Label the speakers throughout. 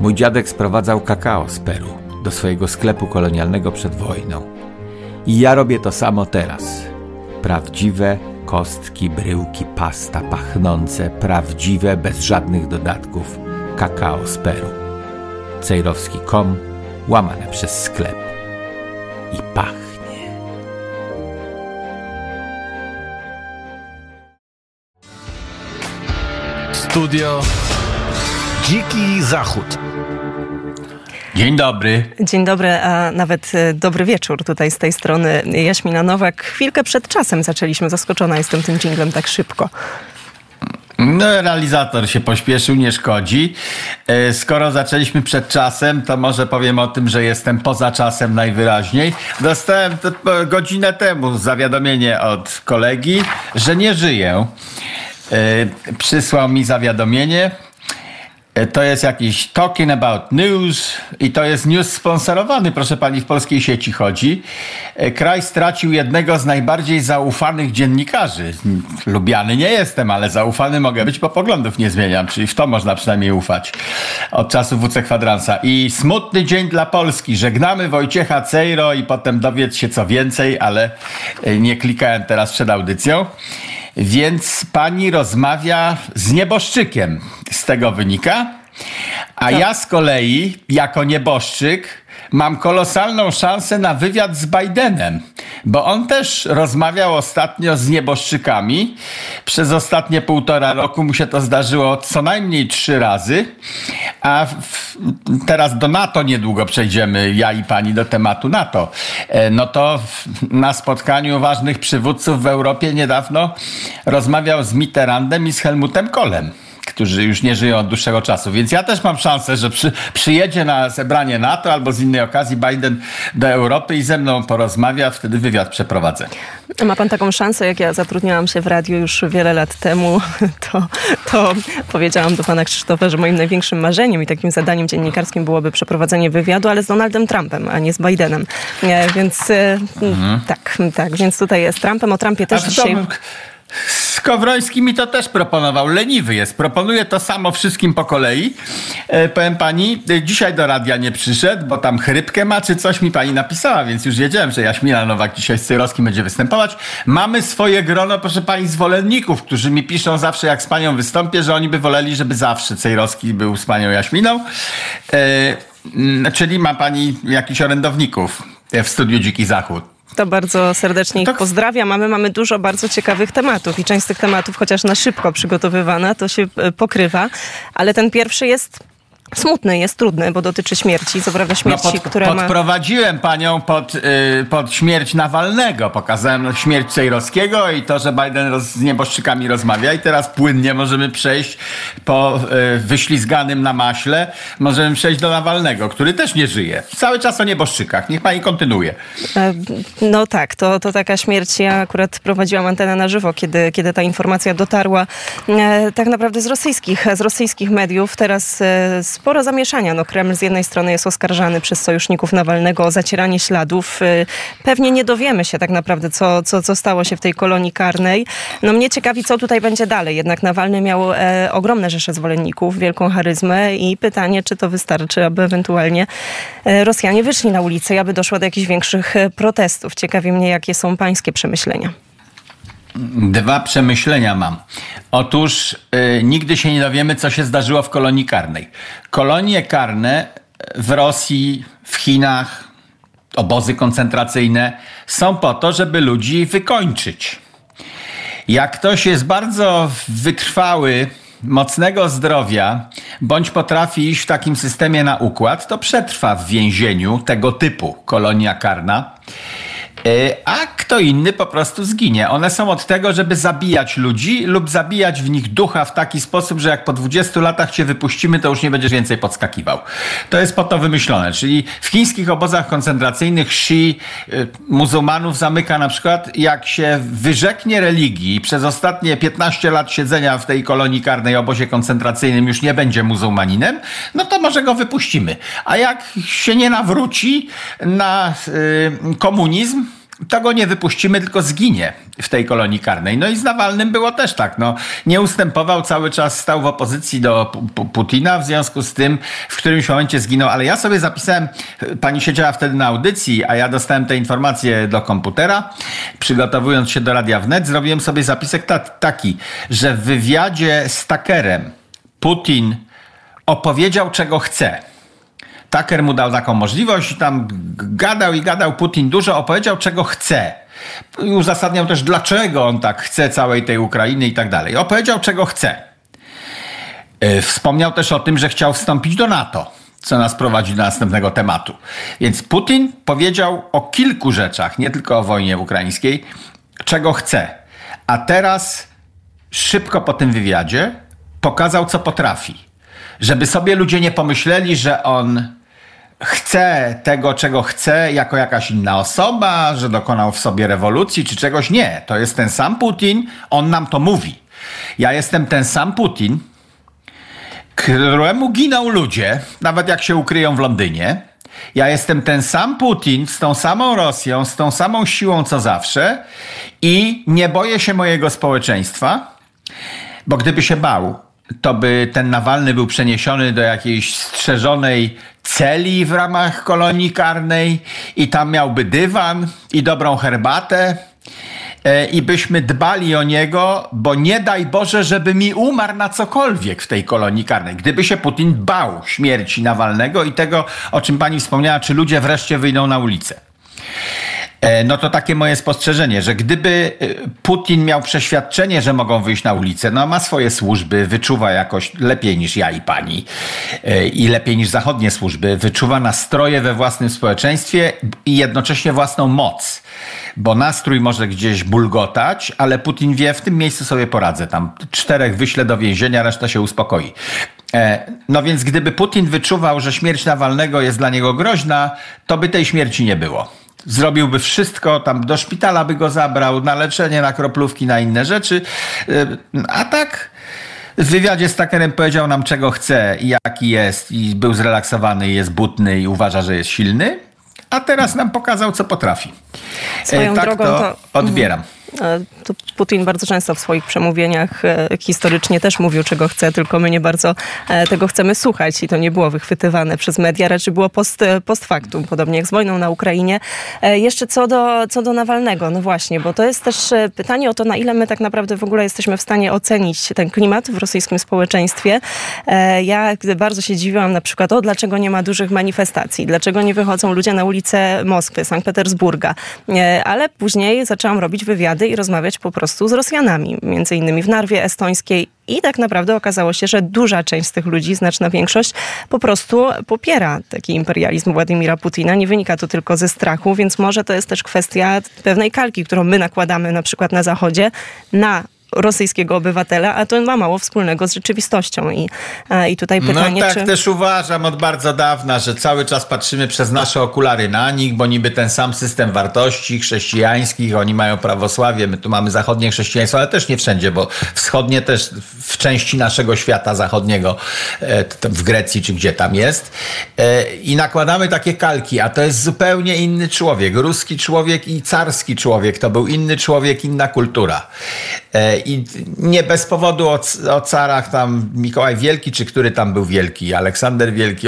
Speaker 1: Mój dziadek sprowadzał kakao z Peru do swojego sklepu kolonialnego przed wojną. I ja robię to samo teraz. Prawdziwe kostki, bryłki, pasta pachnące, prawdziwe, bez żadnych dodatków, kakao z Peru. Cejrowski.com, łamane przez sklep. I pachnie.
Speaker 2: Studio Dziki Zachód.
Speaker 1: Dzień dobry.
Speaker 3: Dzień dobry, a nawet e, dobry wieczór tutaj z tej strony. Jaśmina Nowak. Chwilkę przed czasem zaczęliśmy. Zaskoczona jestem tym dżinglem tak szybko.
Speaker 1: No, realizator się pośpieszył, nie szkodzi. E, skoro zaczęliśmy przed czasem, to może powiem o tym, że jestem poza czasem najwyraźniej. Dostałem godzinę temu zawiadomienie od kolegi, że nie żyję. E, przysłał mi zawiadomienie. To jest jakiś talking about news i to jest news sponsorowany, proszę pani, w polskiej sieci chodzi. E, kraj stracił jednego z najbardziej zaufanych dziennikarzy. Lubiany nie jestem, ale zaufany mogę być, bo poglądów nie zmieniam, czyli w to można przynajmniej ufać od czasu WC Kwadransa. I smutny dzień dla Polski. Żegnamy Wojciecha Cejro i potem dowiedz się co więcej, ale e, nie klikałem teraz przed audycją. Więc pani rozmawia z nieboszczykiem. Z tego wynika. A ja z kolei, jako nieboszczyk, mam kolosalną szansę na wywiad z Bidenem, bo on też rozmawiał ostatnio z nieboszczykami. Przez ostatnie półtora roku mu się to zdarzyło co najmniej trzy razy. A w, teraz do NATO niedługo przejdziemy, ja i pani, do tematu NATO. E, no to na spotkaniu ważnych przywódców w Europie niedawno rozmawiał z Mitterrandem i z Helmutem Kohlem którzy już nie żyją od dłuższego czasu. Więc ja też mam szansę, że przy, przyjedzie na zebranie NATO albo z innej okazji Biden do Europy i ze mną porozmawia, wtedy wywiad przeprowadzę.
Speaker 3: Ma pan taką szansę, jak ja zatrudniałam się w radiu już wiele lat temu, to, to powiedziałam do pana Krzysztofa, że moim największym marzeniem i takim zadaniem dziennikarskim byłoby przeprowadzenie wywiadu, ale z Donaldem Trumpem, a nie z Bidenem. E, więc e, mhm. tak, tak, więc tutaj jest Trumpem. O Trumpie też dzisiaj...
Speaker 1: Skowroński mi to też proponował. Leniwy jest. Proponuje to samo wszystkim po kolei. E, powiem pani, e, dzisiaj do radia nie przyszedł, bo tam chrypkę ma, czy coś mi pani napisała, więc już wiedziałem, że Jaśmina Nowak dzisiaj z Cyrowskim będzie występować. Mamy swoje grono, proszę pani, zwolenników, którzy mi piszą zawsze, jak z panią wystąpię, że oni by woleli, żeby zawsze Cejrowski był z panią Jaśminą. E, czyli ma pani jakichś orędowników w studiu Dziki Zachód.
Speaker 3: To bardzo serdecznie ich tak. pozdrawiam. Mamy, mamy dużo bardzo ciekawych tematów i część z tych tematów, chociaż na szybko przygotowywana, to się e, pokrywa, ale ten pierwszy jest smutny, jest trudny, bo dotyczy śmierci, co prawda śmierci,
Speaker 1: no pod,
Speaker 3: która
Speaker 1: ma... Podprowadziłem panią pod, yy, pod śmierć Nawalnego. Pokazałem śmierć Cejrowskiego i to, że Biden roz, z nieboszczykami rozmawia i teraz płynnie możemy przejść po yy, wyślizganym na maśle, możemy przejść do Nawalnego, który też nie żyje. Cały czas o nieboszczykach. Niech pani kontynuuje.
Speaker 3: E, no tak, to, to taka śmierć. Ja akurat prowadziłam antenę na żywo, kiedy, kiedy ta informacja dotarła e, tak naprawdę z rosyjskich, z rosyjskich mediów. Teraz e, sporo zamieszania. No, Kreml z jednej strony jest oskarżany przez sojuszników Nawalnego o zacieranie śladów. Y, pewnie nie dowiemy się tak naprawdę, co, co, co stało się w tej kolonii karnej. No mnie ciekawi, co tutaj będzie dalej. Jednak Nawalny miał e, ogromne rzesze zwolenników, wielką charyzmę i pytanie, czy to wystarczy, aby ewentualnie e, Rosjanie wyszli na ulicę i aby doszło do jakichś większych e, protestów. Ciekawi mnie, jakie są pańskie przemyślenia.
Speaker 1: Dwa przemyślenia mam. Otóż y, nigdy się nie dowiemy, co się zdarzyło w kolonii karnej. Kolonie karne w Rosji, w Chinach, obozy koncentracyjne są po to, żeby ludzi wykończyć. Jak ktoś jest bardzo wytrwały, mocnego zdrowia, bądź potrafi iść w takim systemie na układ, to przetrwa w więzieniu tego typu kolonia karna. E, a kto inny po prostu zginie. One są od tego, żeby zabijać ludzi lub zabijać w nich ducha w taki sposób, że jak po 20 latach cię wypuścimy, to już nie będziesz więcej podskakiwał. To jest po to wymyślone. Czyli w chińskich obozach koncentracyjnych Shi y, muzułmanów zamyka na przykład, jak się wyrzeknie religii przez ostatnie 15 lat siedzenia w tej kolonii karnej obozie koncentracyjnym już nie będzie muzułmaninem, no to może go wypuścimy. A jak się nie nawróci na y, komunizm, to go nie wypuścimy, tylko zginie w tej kolonii karnej. No i z Nawalnym było też tak. No, nie ustępował, cały czas stał w opozycji do Putina, w związku z tym w którymś momencie zginął. Ale ja sobie zapisałem, pani siedziała wtedy na audycji, a ja dostałem te informacje do komputera. Przygotowując się do Radia Wnet, zrobiłem sobie zapisek ta taki, że w wywiadzie z Takerem Putin opowiedział, czego chce Tucker mu dał taką możliwość i tam gadał i gadał Putin dużo, opowiedział czego chce. I uzasadniał też dlaczego on tak chce całej tej Ukrainy i tak dalej. Opowiedział czego chce. E, wspomniał też o tym, że chciał wstąpić do NATO, co nas prowadzi do następnego tematu. Więc Putin powiedział o kilku rzeczach, nie tylko o wojnie ukraińskiej, czego chce. A teraz szybko po tym wywiadzie pokazał, co potrafi. Żeby sobie ludzie nie pomyśleli, że on chce tego, czego chce, jako jakaś inna osoba, że dokonał w sobie rewolucji czy czegoś. Nie, to jest ten sam Putin, on nam to mówi. Ja jestem ten sam Putin, któremu giną ludzie, nawet jak się ukryją w Londynie. Ja jestem ten sam Putin z tą samą Rosją, z tą samą siłą co zawsze i nie boję się mojego społeczeństwa, bo gdyby się bał, to by ten Nawalny był przeniesiony do jakiejś strzeżonej celi w ramach kolonii karnej i tam miałby dywan i dobrą herbatę e, i byśmy dbali o niego, bo nie daj Boże, żeby mi umarł na cokolwiek w tej kolonii karnej. Gdyby się Putin bał śmierci Nawalnego i tego, o czym pani wspomniała, czy ludzie wreszcie wyjdą na ulicę. E, no to takie moje spostrzeżenie, że gdyby e, Putin miał przeświadczenie, że mogą wyjść na ulicę, no ma swoje służby, wyczuwa jakoś lepiej niż ja i pani e, i lepiej niż zachodnie służby, wyczuwa nastroje we własnym społeczeństwie i jednocześnie własną moc. Bo nastrój może gdzieś bulgotać, ale Putin wie, w tym miejscu sobie poradzę. Tam czterech wyślę do więzienia, reszta się uspokoi. No więc gdyby Putin wyczuwał, że śmierć Nawalnego jest dla niego groźna, to by tej śmierci nie było zrobiłby wszystko, tam do szpitala by go zabrał, na leczenie, na kroplówki, na inne rzeczy. A tak w wywiadzie z Takerem powiedział nam, czego chce i jaki jest, i był zrelaksowany, jest butny i uważa, że jest silny. A teraz nam pokazał, co potrafi.
Speaker 3: Swoją e, tak drogą
Speaker 1: to, to odbieram.
Speaker 3: E, to Putin bardzo często w swoich przemówieniach e, historycznie też mówił, czego chce, tylko my nie bardzo e, tego chcemy słuchać i to nie było wychwytywane przez media, raczej było post, post factum, podobnie jak z wojną na Ukrainie. Jeszcze co do, co do Nawalnego, no właśnie, bo to jest też pytanie o to, na ile my tak naprawdę w ogóle jesteśmy w stanie ocenić ten klimat w rosyjskim społeczeństwie. Ja bardzo się dziwiłam na przykład, o dlaczego nie ma dużych manifestacji, dlaczego nie wychodzą ludzie na ulice Moskwy, Sankt Petersburga, ale później zaczęłam robić wywiady i rozmawiać po prostu z Rosjanami, między innymi w Narwie estońskiej i tak naprawdę okazało się, że duża część z tych ludzi, znaczna większość, po prostu popiera taki imperializm Władimira Putina. Nie wynika to tylko ze strachu, więc może to jest też kwestia pewnej kalki, którą my nakładamy na przykład na Zachodzie, na rosyjskiego obywatela, a to ma mało wspólnego z rzeczywistością. I, i tutaj no pytanie,
Speaker 1: No tak
Speaker 3: czy...
Speaker 1: też uważam od bardzo dawna, że cały czas patrzymy przez nasze okulary na nich, bo niby ten sam system wartości chrześcijańskich, oni mają prawosławie, my tu mamy zachodnie chrześcijaństwo, ale też nie wszędzie, bo wschodnie też w części naszego świata zachodniego, e, w Grecji czy gdzie tam jest. E, I nakładamy takie kalki, a to jest zupełnie inny człowiek. Ruski człowiek i carski człowiek. To był inny człowiek, inna kultura. E, I nie bez powodu o, o carach tam Mikołaj Wielki, czy który tam był wielki? Aleksander Wielki.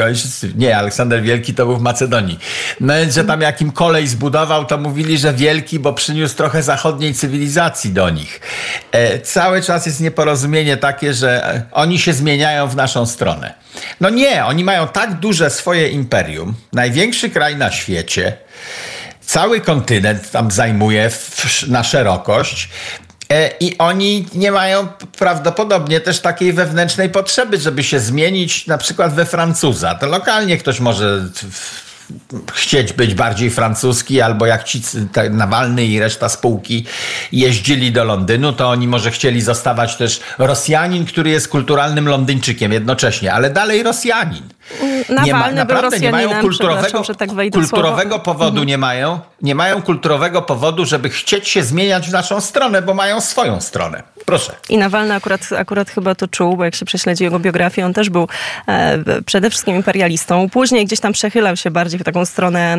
Speaker 1: Nie, Aleksander Wielki to był w Macedonii. No więc, że tam jakim kolej zbudował, to mówili, że wielki, bo przyniósł trochę zachodniej cywilizacji do nich. E, cały czas jest nieporozumienie takie, że oni się zmieniają w naszą stronę. No nie, oni mają tak duże swoje imperium, największy kraj na świecie, cały kontynent tam zajmuje na szerokość. E, I oni nie mają prawdopodobnie też takiej wewnętrznej potrzeby, żeby się zmienić na przykład we Francuza. To lokalnie ktoś może chcieć być bardziej francuski, albo jak ci Nawalny i reszta spółki jeździli do Londynu, to oni może chcieli zostawać też Rosjanin, który jest kulturalnym Londyńczykiem jednocześnie, ale dalej Rosjanin.
Speaker 3: Nawalny nie ma, naprawdę nie mają kulturowego, tak
Speaker 1: kulturowego powodu mhm. nie mają. Nie mają kulturowego powodu, żeby chcieć się zmieniać w naszą stronę, bo mają swoją stronę. Proszę.
Speaker 3: I Nawalny akurat, akurat chyba to czuł, bo jak się prześledzi jego biografię, on też był e, przede wszystkim imperialistą. Później gdzieś tam przechylał się bardziej w taką stronę,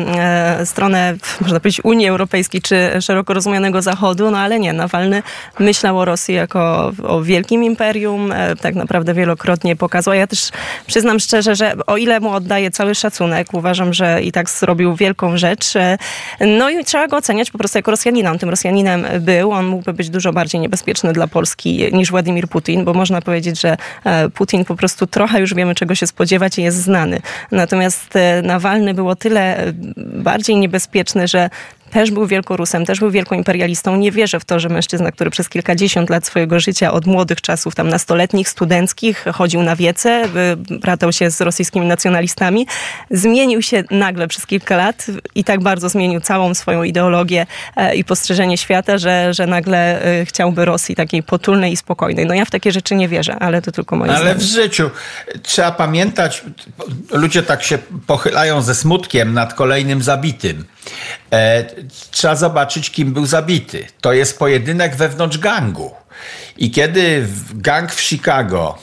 Speaker 3: e, stronę, można powiedzieć, Unii Europejskiej czy szeroko rozumianego Zachodu, no ale nie. Nawalny myślał o Rosji jako o wielkim imperium, e, tak naprawdę wielokrotnie pokazał. Ja też przyznam szczerze, że o ile mu oddaję cały szacunek, uważam, że i tak zrobił wielką rzecz. E, no i trzeba go oceniać po prostu jako Rosjanina. On tym Rosjaninem był. On mógłby być dużo bardziej niebezpieczny dla Polski niż Władimir Putin, bo można powiedzieć, że e, Putin po prostu trochę już wiemy, czego się spodziewać i jest znany. Natomiast e, Nawalny było tyle bardziej niebezpieczny, że też był wielkorusem, też był wielką imperialistą. Nie wierzę w to, że mężczyzna, który przez kilkadziesiąt lat swojego życia, od młodych czasów, tam nastoletnich, studenckich, chodził na wiece, bratał się z rosyjskimi nacjonalistami, zmienił się nagle przez kilka lat i tak bardzo zmienił całą swoją ideologię e, i postrzeżenie świata, że, że nagle e, chciałby Rosji takiej potulnej i spokojnej. No ja w takie rzeczy nie wierzę, ale to tylko moje
Speaker 1: Ale
Speaker 3: zdanie.
Speaker 1: w życiu trzeba pamiętać, ludzie tak się pochylają ze smutkiem nad kolejnym zabitym. E, trzeba zobaczyć, kim był zabity. To jest pojedynek wewnątrz gangu. I kiedy gang w Chicago,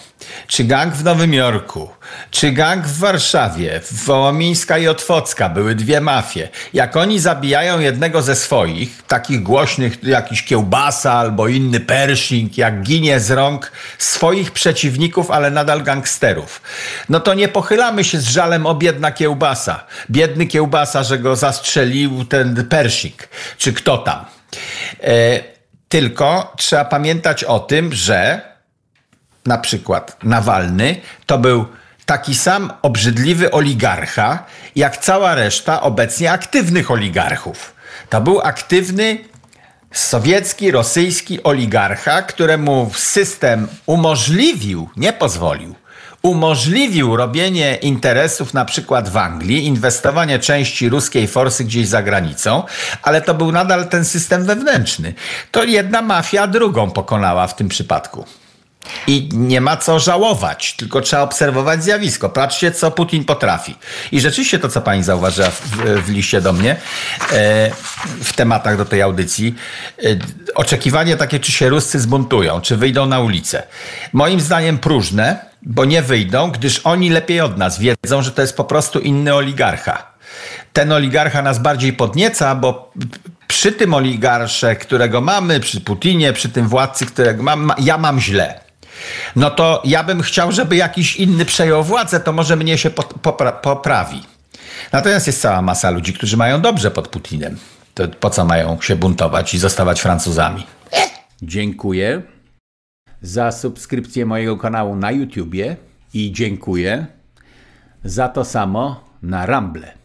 Speaker 1: czy gang w Nowym Jorku, czy gang w Warszawie, Wołomińska i Otwocka, były dwie mafie. Jak oni zabijają jednego ze swoich, takich głośnych, jakiś kiełbasa albo inny Pershing, jak ginie z rąk swoich przeciwników, ale nadal gangsterów, no to nie pochylamy się z żalem o biedna kiełbasa. Biedny kiełbasa, że go zastrzelił ten Pershing, czy kto tam. E tylko trzeba pamiętać o tym, że na przykład Nawalny to był taki sam obrzydliwy oligarcha, jak cała reszta obecnie aktywnych oligarchów. To był aktywny sowiecki, rosyjski oligarcha, któremu system umożliwił, nie pozwolił, umożliwił robienie interesów na przykład w Anglii, inwestowanie części ruskiej forsy gdzieś za granicą, ale to był nadal ten system wewnętrzny. To jedna mafia drugą pokonała w tym przypadku. I nie ma co żałować, tylko trzeba obserwować zjawisko. Patrzcie, co Putin potrafi. I rzeczywiście to, co pani zauważyła w, w liście do mnie, e, w tematach do tej audycji, e, oczekiwanie takie, czy się Ruscy zbuntują, czy wyjdą na ulicę. Moim zdaniem próżne, bo nie wyjdą, gdyż oni lepiej od nas wiedzą, że to jest po prostu inny oligarcha. Ten oligarcha nas bardziej podnieca, bo przy tym oligarsze, którego mamy, przy Putinie, przy tym władcy, którego mam, ja mam źle. No to ja bym chciał, żeby jakiś inny przejął władzę, to może mnie się popra poprawi. Natomiast jest cała masa ludzi, którzy mają dobrze pod Putinem. To po co mają się buntować i zostawać Francuzami? Dziękuję za subskrypcję mojego kanału na YouTubie i dziękuję za to samo na Ramble.